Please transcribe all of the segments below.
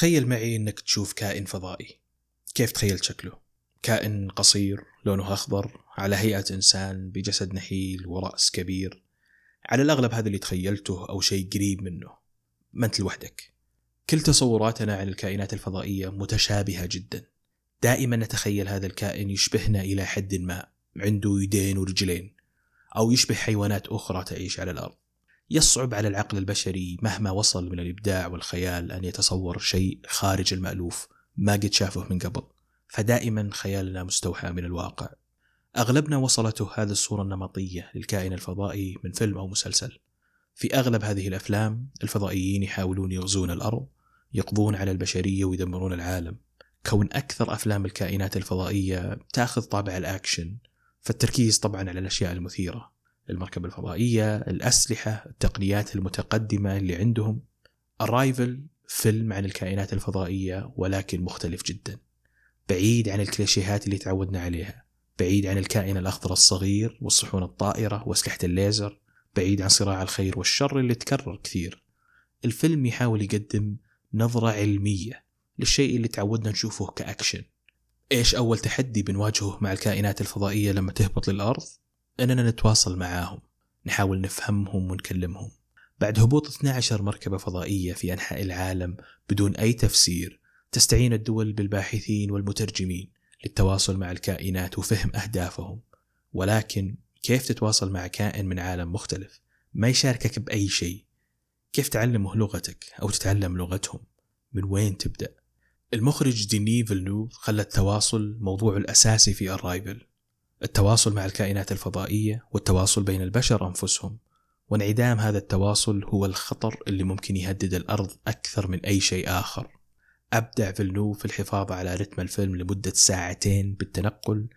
تخيل معي إنك تشوف كائن فضائي. كيف تخيلت شكله؟ كائن قصير لونه أخضر على هيئة إنسان بجسد نحيل ورأس كبير. على الأغلب هذا اللي تخيلته أو شيء قريب منه. ما أنت لوحدك. كل تصوراتنا عن الكائنات الفضائية متشابهة جدا. دائما نتخيل هذا الكائن يشبهنا إلى حد ما عنده يدين ورجلين أو يشبه حيوانات أخرى تعيش على الأرض. يصعب على العقل البشري مهما وصل من الإبداع والخيال أن يتصور شيء خارج المألوف ما قد شافه من قبل. فدائما خيالنا مستوحى من الواقع. أغلبنا وصلته هذه الصورة النمطية للكائن الفضائي من فيلم أو مسلسل. في أغلب هذه الأفلام الفضائيين يحاولون يغزون الأرض يقضون على البشرية ويدمرون العالم. كون أكثر أفلام الكائنات الفضائية تأخذ طابع الأكشن فالتركيز طبعا على الأشياء المثيرة. المركبة الفضائية الأسلحة التقنيات المتقدمة اللي عندهم. Arrival فيلم عن الكائنات الفضائية ولكن مختلف جدا. بعيد عن الكليشيهات اللي تعودنا عليها. بعيد عن الكائن الأخضر الصغير والصحون الطائرة وأسلحة الليزر. بعيد عن صراع الخير والشر اللي تكرر كثير. الفيلم يحاول يقدم نظرة علمية للشيء اللي تعودنا نشوفه كأكشن. إيش أول تحدي بنواجهه مع الكائنات الفضائية لما تهبط للأرض؟ أننا نتواصل معاهم نحاول نفهمهم ونكلمهم. بعد هبوط 12 مركبة فضائية في أنحاء العالم بدون أي تفسير تستعين الدول بالباحثين والمترجمين للتواصل مع الكائنات وفهم أهدافهم. ولكن كيف تتواصل مع كائن من عالم مختلف؟ ما يشاركك بأي شيء. كيف تعلمه لغتك أو تتعلم لغتهم؟ من وين تبدأ؟ المخرج ديني فيلنوف خلى التواصل موضوعه الأساسي في Arrival التواصل مع الكائنات الفضائية والتواصل بين البشر أنفسهم وانعدام هذا التواصل هو الخطر اللي ممكن يهدد الأرض أكثر من أي شيء آخر. أبدع فيلنوف في الحفاظ على رتم الفيلم لمدة ساعتين بالتنقل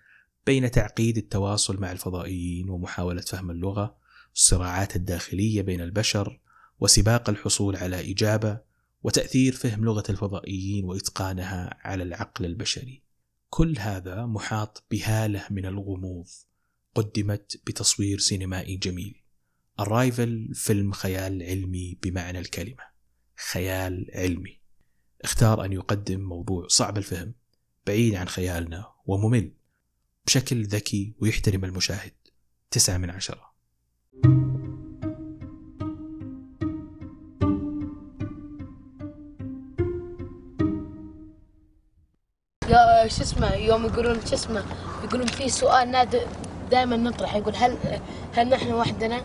بين تعقيد التواصل مع الفضائيين ومحاولة فهم اللغة الصراعات الداخلية بين البشر وسباق الحصول على إجابة وتأثير فهم لغة الفضائيين وإتقانها على العقل البشري. كل هذا محاط بهالة من الغموض قدمت بتصوير سينمائي جميل. الرايفل فيلم خيال علمي بمعنى الكلمة. خيال علمي. اختار أن يقدم موضوع صعب الفهم بعيد عن خيالنا وممل. بشكل ذكي ويحترم المشاهد. تسعة من عشرة. يا شو اسمه يوم يقولون شو اسمه يقولون في سؤال نادر دائما نطرح يقول هل هل نحن وحدنا؟